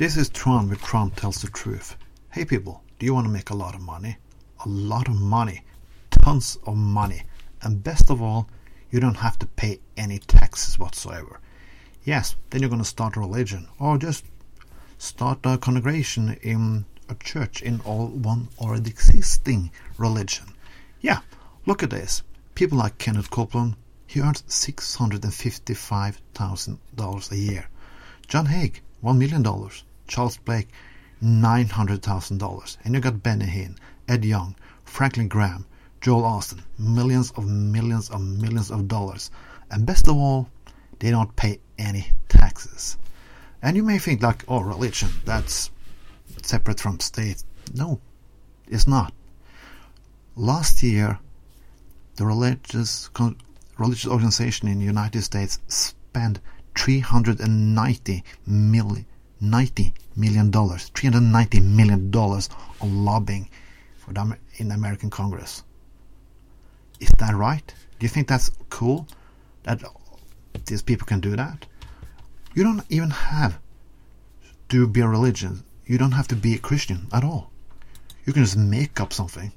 This is Trond with Trond Tells the Truth. Hey people, do you want to make a lot of money? A lot of money. Tons of money. And best of all, you don't have to pay any taxes whatsoever. Yes, then you're going to start a religion or just start a congregation in a church in all one already existing religion. Yeah, look at this. People like Kenneth Copeland, he earns $655,000 a year. John Hagee, $1 million. Charles Blake, $900,000. And you got Benny Hinn, Ed Young, Franklin Graham, Joel Osteen, millions of millions of millions of dollars. And best of all, they don't pay any taxes. And you may think like, oh, religion, that's separate from state. No, it's not. Last year, the religious religious organization in the United States spent 390 million 90 million dollars 390 million dollars on lobbying for them in the American Congress. Is that right? Do you think that's cool that these people can do that? You don't even have to be a religion. You don't have to be a Christian at all. You can just make up something.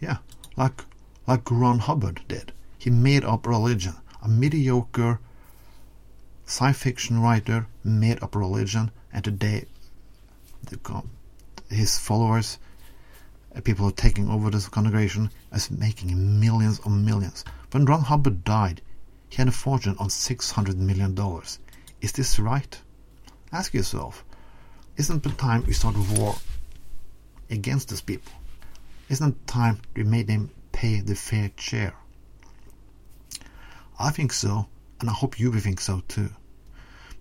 Yeah, like like Ron Hubbard did. He made up religion. A mediocre science fiction writer made up religion, and today the, his followers, uh, people taking over this congregation, is making millions of millions. When Ron Hubbard died, he had a fortune on $600 million. Is this right? Ask yourself, isn't it time we start a war against these people? Isn't it time we made them pay the fair share? I think so, and I hope you think so too.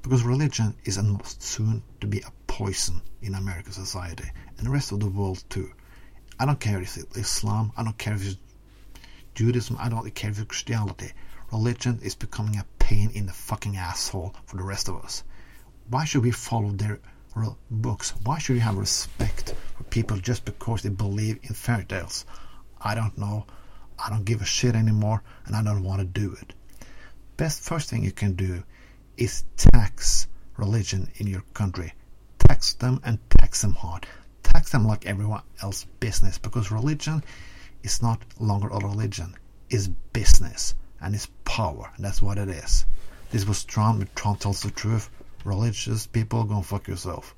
Because religion is almost soon to be a poison in American society and the rest of the world too. I don't care if it's Islam, I don't care if it's Judaism, I don't care if it's Christianity. Religion is becoming a pain in the fucking asshole for the rest of us. Why should we follow their books? Why should we have respect for people just because they believe in fairy tales? I don't know. I don't give a shit anymore and I don't want to do it. Best first thing you can do is tax religion in your country. Tax them and tax them hard. Tax them like everyone else business because religion is not longer a religion. It's business and it's power. And that's what it is. This was Trond. Trond Tells the Truth. Religious people, go fuck yourself.